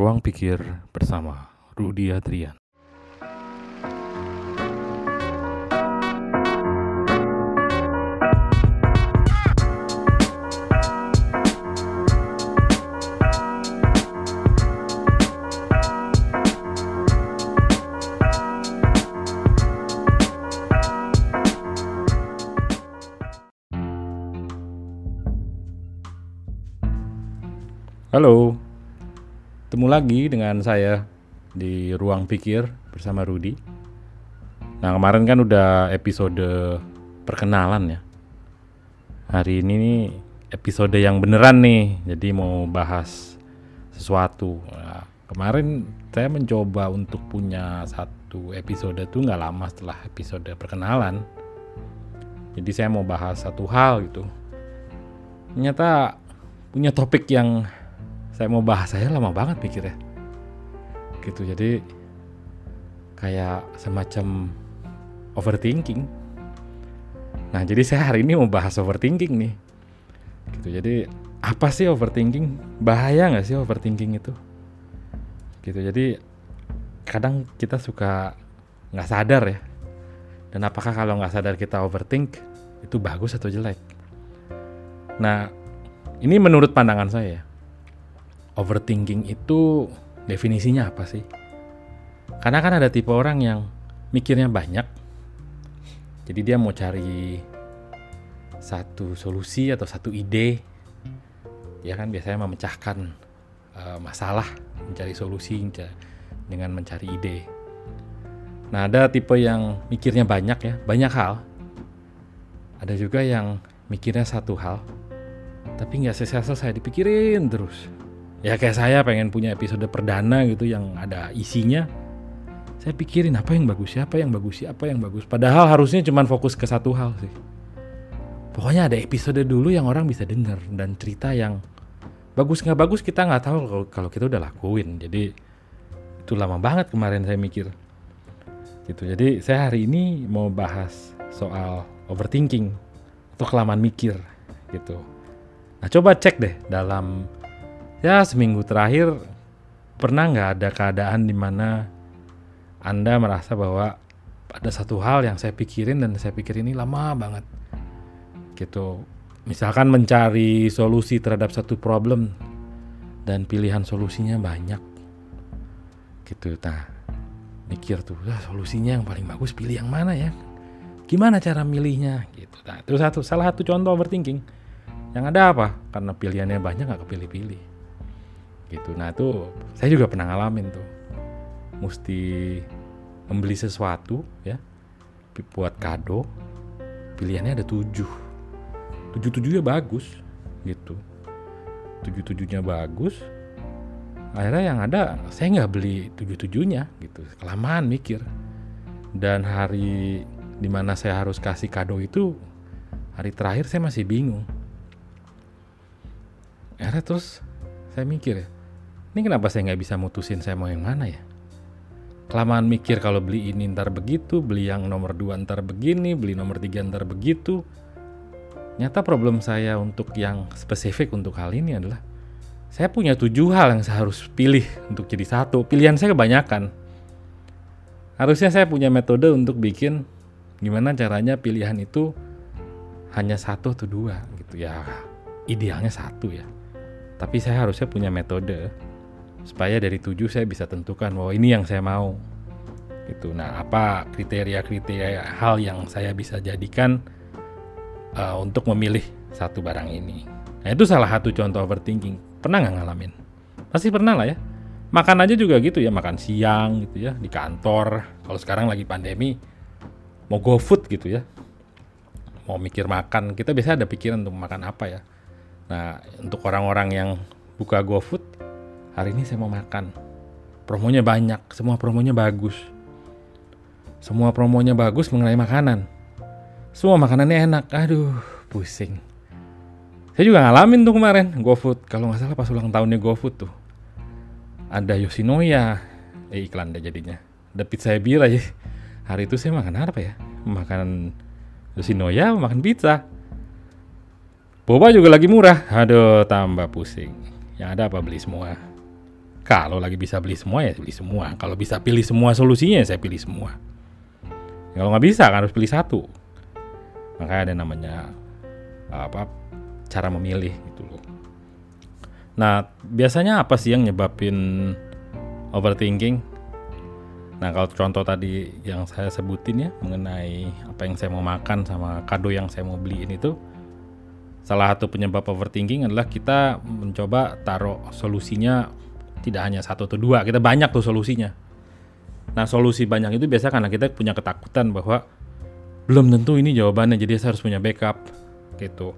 Ruang Pikir bersama Rudi Adrian. Halo, ketemu lagi dengan saya di Ruang Pikir bersama Rudi. Nah kemarin kan udah episode perkenalan ya. Hari ini nih episode yang beneran nih, jadi mau bahas sesuatu. Nah, kemarin saya mencoba untuk punya satu episode tuh nggak lama setelah episode perkenalan. Jadi saya mau bahas satu hal gitu. Ternyata punya topik yang saya mau bahas saya lama banget mikirnya. Gitu jadi kayak semacam overthinking. Nah jadi saya hari ini mau bahas overthinking nih. Gitu jadi apa sih overthinking? Bahaya nggak sih overthinking itu? Gitu jadi kadang kita suka nggak sadar ya. Dan apakah kalau nggak sadar kita overthink itu bagus atau jelek? Nah ini menurut pandangan saya overthinking itu definisinya apa sih? Karena kan ada tipe orang yang mikirnya banyak, jadi dia mau cari satu solusi atau satu ide, ya kan biasanya memecahkan uh, masalah, mencari solusi dengan mencari ide. Nah ada tipe yang mikirnya banyak ya, banyak hal. Ada juga yang mikirnya satu hal, tapi nggak selesai-selesai dipikirin terus ya kayak saya pengen punya episode perdana gitu yang ada isinya. Saya pikirin apa yang bagus siapa yang bagus siapa yang bagus? Padahal harusnya cuma fokus ke satu hal sih. Pokoknya ada episode dulu yang orang bisa dengar dan cerita yang bagus nggak bagus kita nggak tahu kalau kita udah lakuin. Jadi itu lama banget kemarin saya mikir. Gitu. Jadi saya hari ini mau bahas soal overthinking atau kelamaan mikir gitu. Nah coba cek deh dalam ya seminggu terakhir pernah nggak ada keadaan di mana anda merasa bahwa ada satu hal yang saya pikirin dan saya pikir ini lama banget? Gitu. Misalkan mencari solusi terhadap satu problem dan pilihan solusinya banyak. Gitu nah mikir tuh ah, solusinya yang paling bagus pilih yang mana ya? Gimana cara milihnya? Gitu nah itu satu salah satu contoh overthinking. Yang ada apa? Karena pilihannya banyak nggak kepilih-pilih gitu. Nah itu saya juga pernah ngalamin tuh. Mesti membeli sesuatu ya buat kado pilihannya ada tujuh. Tujuh tujuhnya bagus gitu. Tujuh tujuhnya bagus akhirnya yang ada saya nggak beli tujuh tujuhnya gitu. Kelamaan mikir. Dan hari di mana saya harus kasih kado itu hari terakhir saya masih bingung. Akhirnya terus saya mikir ya ini kenapa saya nggak bisa mutusin saya mau yang mana ya? Kelamaan mikir kalau beli ini ntar begitu, beli yang nomor dua ntar begini, beli nomor tiga ntar begitu. Nyata problem saya untuk yang spesifik untuk hal ini adalah saya punya tujuh hal yang saya harus pilih untuk jadi satu. Pilihan saya kebanyakan. Harusnya saya punya metode untuk bikin gimana caranya pilihan itu hanya satu atau dua gitu ya. Idealnya satu ya. Tapi saya harusnya punya metode supaya dari tujuh saya bisa tentukan bahwa ini yang saya mau. Itu nah apa kriteria-kriteria hal yang saya bisa jadikan uh, untuk memilih satu barang ini? Nah itu salah satu contoh overthinking. Pernah nggak ngalamin? Pasti pernah lah ya. Makan aja juga gitu ya makan siang gitu ya di kantor. Kalau sekarang lagi pandemi mau go food gitu ya. Mau mikir makan kita biasa ada pikiran untuk makan apa ya. Nah untuk orang-orang yang buka GoFood hari ini saya mau makan. Promonya banyak semua promonya bagus. Semua promonya bagus mengenai makanan. Semua makanannya enak. Aduh pusing. Saya juga ngalamin tuh kemarin GoFood. Kalau nggak salah pas ulang tahunnya GoFood tuh. Ada Yoshinoya. Eh iklan deh jadinya. Ada pizza bira ya hari itu saya makan apa ya? Makan Yoshinoya makan pizza. Boba juga lagi murah. Aduh tambah pusing. Yang ada apa beli semua Kalau lagi bisa beli semua ya beli semua. Kalau bisa pilih semua solusinya ya saya pilih semua. Kalau nggak bisa kan harus pilih satu. Makanya ada namanya apa cara memilih gitu loh. Nah biasanya apa sih yang nyebabin overthinking? Nah kalau contoh tadi yang saya sebutin ya mengenai apa yang saya mau makan sama kado yang saya mau beliin itu salah satu penyebab overthinking adalah kita mencoba taruh solusinya tidak hanya satu atau dua, kita banyak tuh solusinya. Nah solusi banyak itu biasa karena kita punya ketakutan bahwa belum tentu ini jawabannya, jadi saya harus punya backup gitu.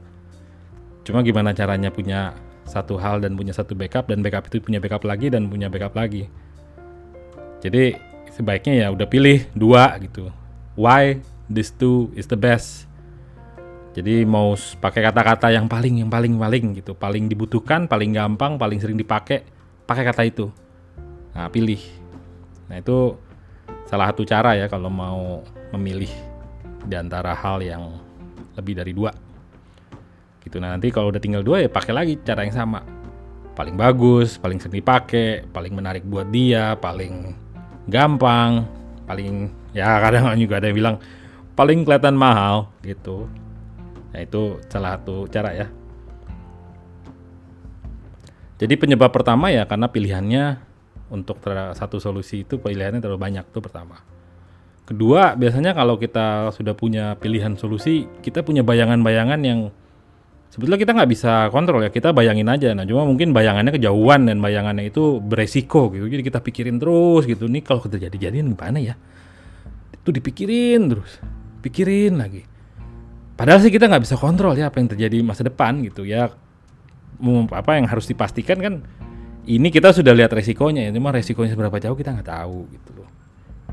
Cuma gimana caranya punya satu hal dan punya satu backup dan backup itu punya backup lagi dan punya backup lagi. Jadi sebaiknya ya udah pilih dua gitu. Why this two is the best. Jadi mau pakai kata-kata yang paling yang paling paling gitu, paling dibutuhkan, paling gampang, paling sering dipakai pakai kata itu. Nah, pilih. Nah, itu salah satu cara ya kalau mau memilih di antara hal yang lebih dari dua. Gitu. Nah, nanti kalau udah tinggal dua ya pakai lagi cara yang sama. Paling bagus, paling sering dipakai, paling menarik buat dia, paling gampang, paling ya kadang juga ada yang bilang paling kelihatan mahal gitu. Nah, itu salah satu cara ya. Jadi penyebab pertama ya karena pilihannya untuk satu solusi itu pilihannya terlalu banyak tuh pertama. Kedua, biasanya kalau kita sudah punya pilihan solusi, kita punya bayangan-bayangan yang sebetulnya kita nggak bisa kontrol ya. Kita bayangin aja. Nah, cuma mungkin bayangannya kejauhan dan bayangannya itu beresiko gitu. Jadi kita pikirin terus gitu. Nih kalau terjadi-jadian gimana ya? Itu dipikirin terus, pikirin lagi. Padahal sih kita nggak bisa kontrol ya apa yang terjadi masa depan gitu ya apa yang harus dipastikan kan ini kita sudah lihat resikonya ya cuma resikonya seberapa jauh kita nggak tahu gitu loh.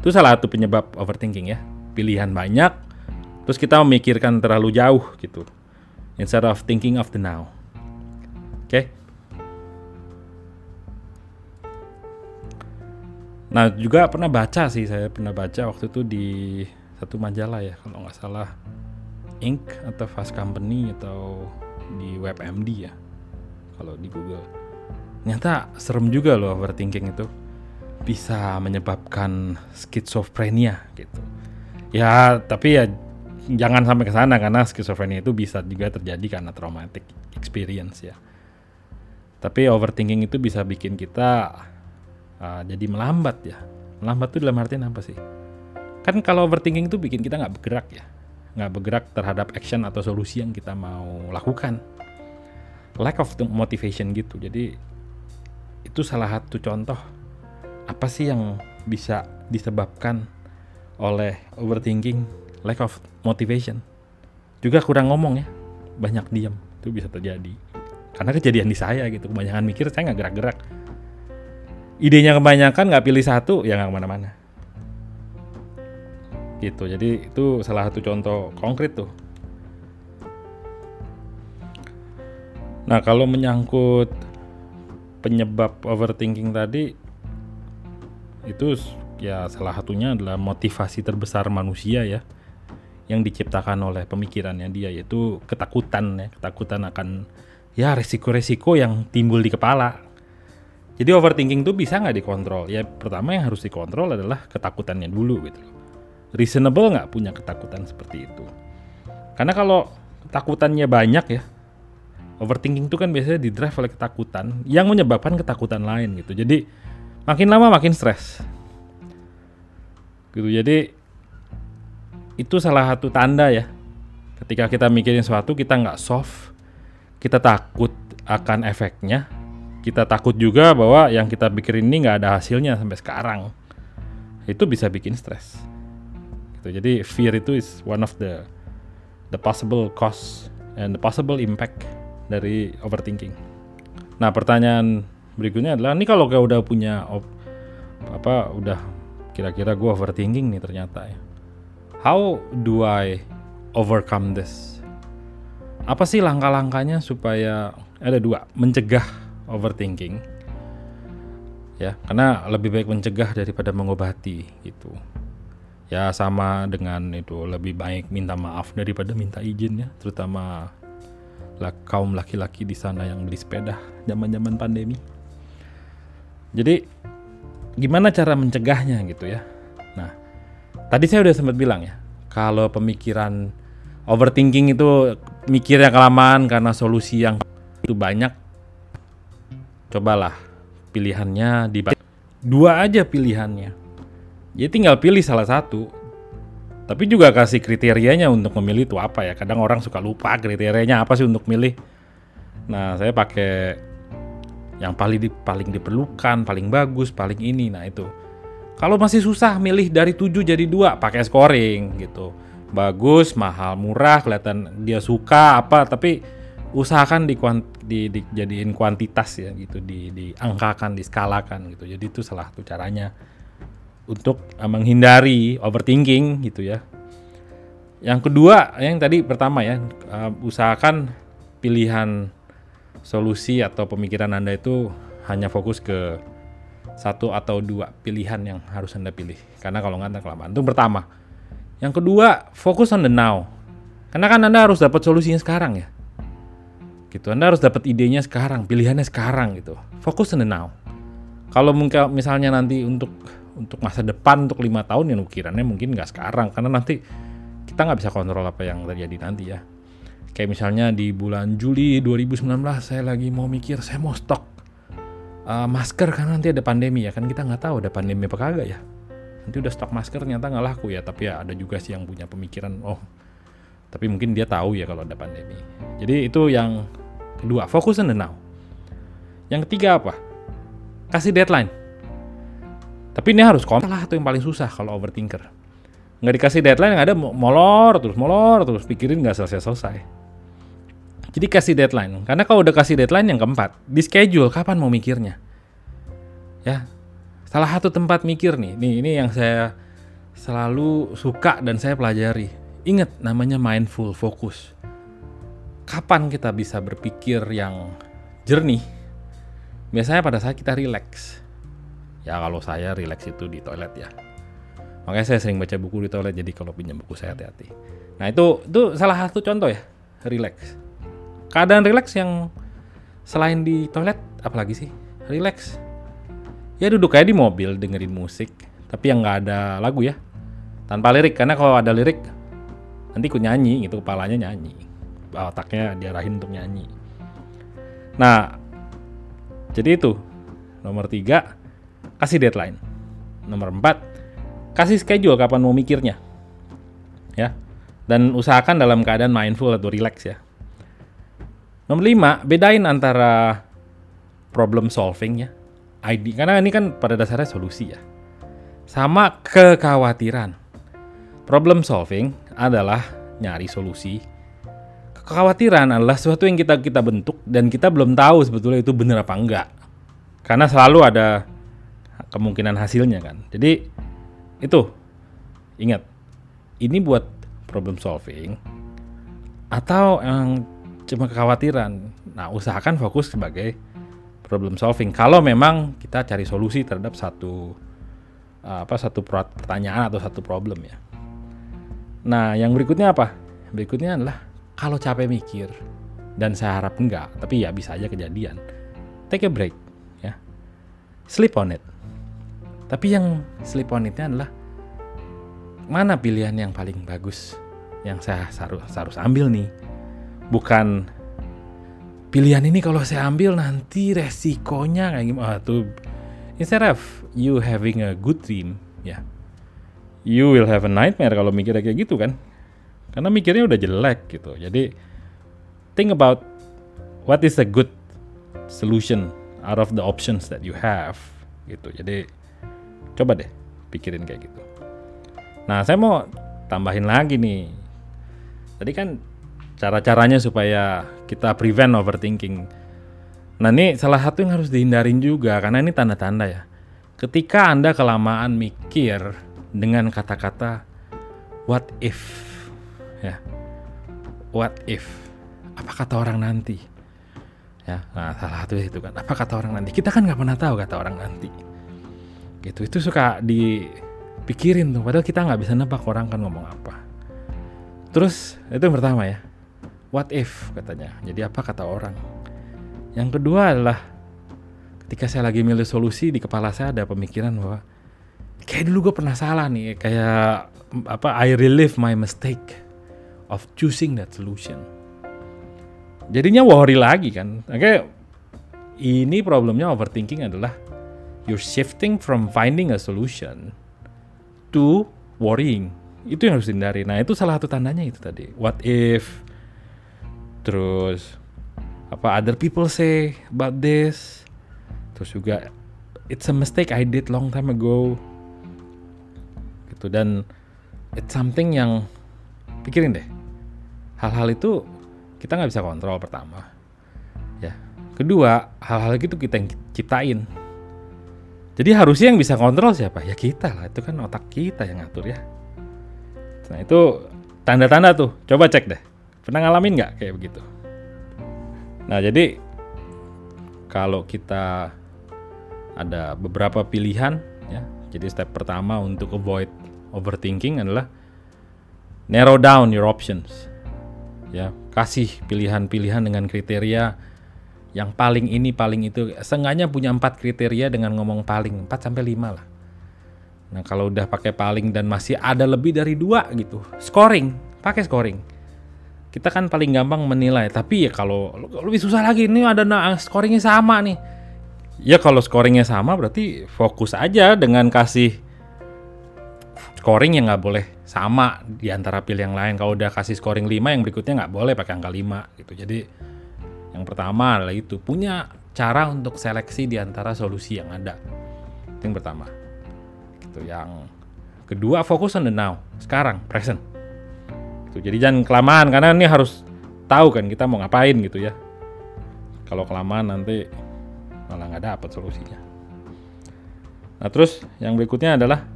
Itu salah satu penyebab overthinking ya. Pilihan banyak terus kita memikirkan terlalu jauh gitu. Instead of thinking of the now. Oke? Okay? nah juga pernah baca sih saya pernah baca waktu itu di satu majalah ya kalau nggak salah. Inc. atau Fast Company atau di WebMD ya kalau di Google. Ternyata serem juga loh overthinking itu bisa menyebabkan skizofrenia gitu. Ya, tapi ya jangan sampai ke sana karena skizofrenia itu bisa juga terjadi karena traumatic experience ya. Tapi overthinking itu bisa bikin kita uh, jadi melambat ya. Melambat itu dalam artian apa sih? Kan kalau overthinking itu bikin kita nggak bergerak ya, nggak bergerak terhadap action atau solusi yang kita mau lakukan lack of motivation gitu. Jadi itu salah satu contoh apa sih yang bisa disebabkan oleh overthinking, lack of motivation. Juga kurang ngomong ya, banyak diam itu bisa terjadi. Karena kejadian di saya gitu, kebanyakan mikir saya nggak gerak-gerak. Idenya kebanyakan nggak pilih satu, ya nggak ke mana-mana. Gitu, jadi itu salah satu contoh konkret tuh Nah, kalau menyangkut penyebab overthinking tadi itu ya salah satunya adalah motivasi terbesar manusia ya yang diciptakan oleh pemikirannya dia yaitu ketakutan ya, ketakutan akan ya resiko-resiko yang timbul di kepala. Jadi overthinking itu bisa nggak dikontrol? Ya pertama yang harus dikontrol adalah ketakutannya dulu gitu. Reasonable nggak punya ketakutan seperti itu? Karena kalau ketakutannya banyak ya, Overthinking itu kan biasanya di drive oleh ketakutan yang menyebabkan ketakutan lain gitu. Jadi makin lama makin stres. Gitu. Jadi itu salah satu tanda ya. Ketika kita mikirin sesuatu kita nggak soft, kita takut akan efeknya. Kita takut juga bahwa yang kita pikirin ini nggak ada hasilnya sampai sekarang. Itu bisa bikin stres. Gitu. Jadi fear itu is one of the the possible cause and the possible impact dari overthinking. Nah, pertanyaan berikutnya adalah ini kalau kayak udah punya op, apa udah kira-kira gue overthinking nih ternyata ya. How do I overcome this? Apa sih langkah-langkahnya supaya ada dua, mencegah overthinking. Ya, karena lebih baik mencegah daripada mengobati gitu. Ya sama dengan itu lebih baik minta maaf daripada minta izin ya, terutama kaum laki-laki di sana yang beli sepeda zaman-zaman pandemi. Jadi gimana cara mencegahnya gitu ya? Nah, tadi saya udah sempat bilang ya, kalau pemikiran overthinking itu mikirnya kelamaan karena solusi yang itu banyak, cobalah pilihannya di dua aja pilihannya. Jadi tinggal pilih salah satu. Tapi juga kasih kriterianya untuk memilih itu apa ya. Kadang orang suka lupa kriterianya apa sih untuk milih. Nah, saya pakai yang paling di, paling diperlukan, paling bagus, paling ini. Nah, itu. Kalau masih susah milih dari 7 jadi dua, pakai scoring gitu. Bagus, mahal, murah, kelihatan dia suka apa, tapi usahakan di, di, dijadiin kuantitas ya gitu, di diangkakan, diskalakan gitu. Jadi itu salah satu caranya untuk uh, menghindari overthinking gitu ya. Yang kedua, yang tadi pertama ya, uh, usahakan pilihan solusi atau pemikiran Anda itu hanya fokus ke satu atau dua pilihan yang harus Anda pilih. Karena kalau nggak kelamaan. Itu pertama. Yang kedua, fokus on the now. Karena kan Anda harus dapat solusinya sekarang ya. Gitu. Anda harus dapat idenya sekarang, pilihannya sekarang gitu. Fokus on the now. Kalau misalnya nanti untuk untuk masa depan untuk lima tahun yang ukirannya mungkin nggak sekarang karena nanti kita nggak bisa kontrol apa yang terjadi nanti ya Kayak misalnya di bulan Juli 2019 saya lagi mau mikir saya mau stok uh, masker karena nanti ada pandemi ya kan kita nggak tahu ada pandemi apa kagak ya. Nanti udah stok masker ternyata nggak laku ya tapi ya ada juga sih yang punya pemikiran oh tapi mungkin dia tahu ya kalau ada pandemi. Jadi itu yang kedua fokus on the now. Yang ketiga apa? Kasih deadline. Tapi ini harus kontrol lah itu yang paling susah kalau overthinker. Nggak dikasih deadline nggak ada molor terus molor terus pikirin nggak selesai selesai. Jadi kasih deadline. Karena kalau udah kasih deadline yang keempat, di schedule kapan mau mikirnya. Ya. Salah satu tempat mikir nih. Nih ini yang saya selalu suka dan saya pelajari. Ingat namanya mindful fokus. Kapan kita bisa berpikir yang jernih? Biasanya pada saat kita relax. Ya kalau saya relax itu di toilet ya. Makanya saya sering baca buku di toilet jadi kalau pinjam buku saya hati-hati. Nah itu itu salah satu contoh ya, relax. Keadaan relax yang selain di toilet apalagi sih? Relax. Ya duduk kayak di mobil dengerin musik tapi yang nggak ada lagu ya. Tanpa lirik karena kalau ada lirik nanti ikut nyanyi gitu kepalanya nyanyi. Otaknya diarahin untuk nyanyi. Nah jadi itu. Nomor tiga kasih deadline nomor empat kasih schedule kapan mau mikirnya ya dan usahakan dalam keadaan mindful atau relax ya Nomor lima, bedain antara problem solving ya, ID. Karena ini kan pada dasarnya solusi ya. Sama kekhawatiran. Problem solving adalah nyari solusi. Kekhawatiran adalah sesuatu yang kita kita bentuk dan kita belum tahu sebetulnya itu benar apa enggak. Karena selalu ada kemungkinan hasilnya kan. Jadi itu ingat ini buat problem solving atau yang cuma kekhawatiran. Nah, usahakan fokus sebagai problem solving. Kalau memang kita cari solusi terhadap satu apa satu pertanyaan atau satu problem ya. Nah, yang berikutnya apa? Berikutnya adalah kalau capek mikir dan saya harap enggak, tapi ya bisa aja kejadian. Take a break ya. Sleep on it. Tapi yang sleep on itnya adalah mana pilihan yang paling bagus yang saya harus harus ambil nih? Bukan pilihan ini kalau saya ambil nanti resikonya kayak gimana ah, tuh. Instead of you having a good dream ya yeah, you will have a nightmare kalau mikirnya kayak gitu kan? Karena mikirnya udah jelek gitu. Jadi think about what is a good solution out of the options that you have gitu. Jadi coba deh pikirin kayak gitu nah saya mau tambahin lagi nih tadi kan cara-caranya supaya kita prevent overthinking. Nah ini salah satu yang harus dihindarin juga karena ini tanda-tanda ya. Ketika Anda kelamaan mikir dengan kata-kata what if ya. What if? Apa kata orang nanti? Ya, nah salah satu itu kan. Apa kata orang nanti? Kita kan nggak pernah tahu kata orang nanti. Gitu. Itu suka dipikirin tuh. Padahal kita nggak bisa nebak orang kan ngomong apa. Terus itu yang pertama ya what if katanya. Jadi apa kata orang? Yang kedua adalah ketika saya lagi milih solusi di kepala saya ada pemikiran bahwa kayak dulu gue pernah salah nih kayak apa I relive my mistake of choosing that solution jadinya worry lagi kan kayak ini problemnya overthinking adalah you're shifting from finding a solution to worrying. Itu yang harus dihindari. Nah itu salah satu tandanya itu tadi. What if? Terus apa other people say about this? Terus juga it's a mistake I did long time ago. Gitu. Dan it's something yang pikirin deh. Hal-hal itu kita nggak bisa kontrol pertama. Ya. Kedua hal-hal itu kita yang ciptain jadi harusnya yang bisa kontrol siapa ya kita lah itu kan otak kita yang ngatur ya nah itu tanda-tanda tuh coba cek deh pernah ngalamin nggak kayak begitu nah jadi kalau kita ada beberapa pilihan ya. Jadi step pertama untuk avoid overthinking adalah narrow down your options. Ya, kasih pilihan-pilihan dengan kriteria yang paling ini paling itu. Seenggaknya punya empat kriteria dengan ngomong paling 4 sampai 5 lah. Nah, kalau udah pakai paling dan masih ada lebih dari dua gitu, scoring, pakai scoring. Kita kan paling gampang menilai, tapi ya kalau lebih susah lagi ini ada nah, scoringnya sama nih ya kalau scoringnya sama berarti fokus aja dengan kasih scoring yang nggak boleh sama di antara yang lain. Kalau udah kasih scoring 5 yang berikutnya nggak boleh pakai angka 5 gitu. Jadi yang pertama adalah itu punya cara untuk seleksi di antara solusi yang ada. Itu yang pertama. Gitu. Yang kedua fokus on the now, sekarang, present. Gitu. Jadi jangan kelamaan karena ini harus tahu kan kita mau ngapain gitu ya. Kalau kelamaan nanti malah nggak dapat solusinya. Nah terus yang berikutnya adalah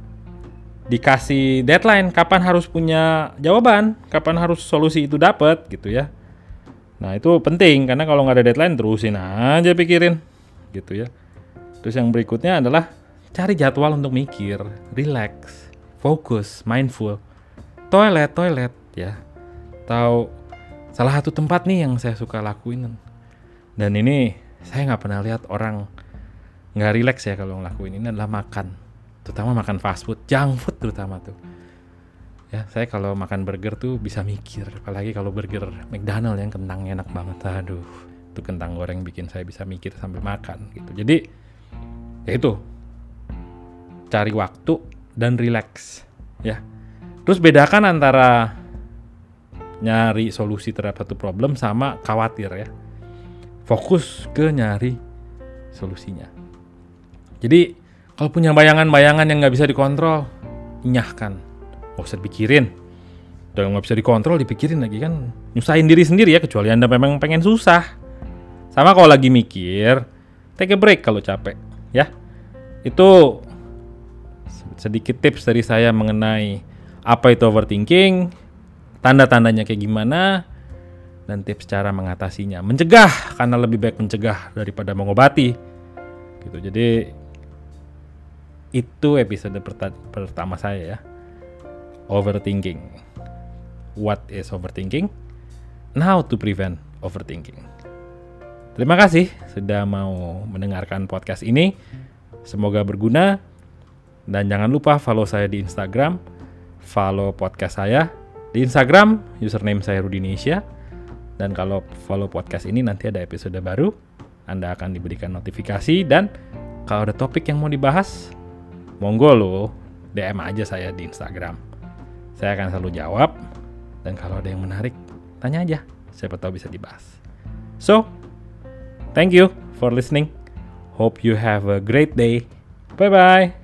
dikasih deadline kapan harus punya jawaban, kapan harus solusi itu dapat gitu ya. Nah itu penting karena kalau nggak ada deadline terusin aja pikirin. Gitu ya. Terus yang berikutnya adalah cari jadwal untuk mikir, relax, fokus, mindful, toilet, toilet ya. Tahu salah satu tempat nih yang saya suka lakuin. Dan ini saya nggak pernah lihat orang nggak rileks ya kalau ngelakuin. Ini adalah makan terutama makan fast food junk food terutama tuh ya saya kalau makan burger tuh bisa mikir apalagi kalau burger McDonald yang kentangnya enak banget. Aduh itu kentang goreng bikin saya bisa mikir sambil makan gitu. Jadi ya itu. Cari waktu dan relax ya. Terus bedakan antara nyari solusi terhadap satu problem sama khawatir ya. Fokus ke nyari solusinya. Jadi kalau punya bayangan-bayangan yang nggak bisa dikontrol, nyahkan, nggak usah dipikirin. Udah nggak bisa dikontrol, dipikirin lagi kan nyusahin diri sendiri ya, kecuali anda memang pengen susah. Sama kalau lagi mikir, take a break kalau capek, ya. Itu sedikit tips dari saya mengenai apa itu overthinking, tanda-tandanya kayak gimana, dan tips cara mengatasinya. Mencegah karena lebih baik mencegah daripada mengobati. Gitu. Jadi itu episode pertama saya ya. Overthinking. What is overthinking? Now to prevent overthinking. Terima kasih sudah mau mendengarkan podcast ini. Semoga berguna dan jangan lupa follow saya di Instagram, follow podcast saya di Instagram, username saya Rudinesia dan kalau follow podcast ini nanti ada episode baru, Anda akan diberikan notifikasi dan kalau ada topik yang mau dibahas, monggo lo DM aja saya di Instagram. Saya akan selalu jawab dan kalau ada yang menarik, tanya aja. Siapa tahu bisa dibahas. So, thank you for listening. Hope you have a great day. Bye bye.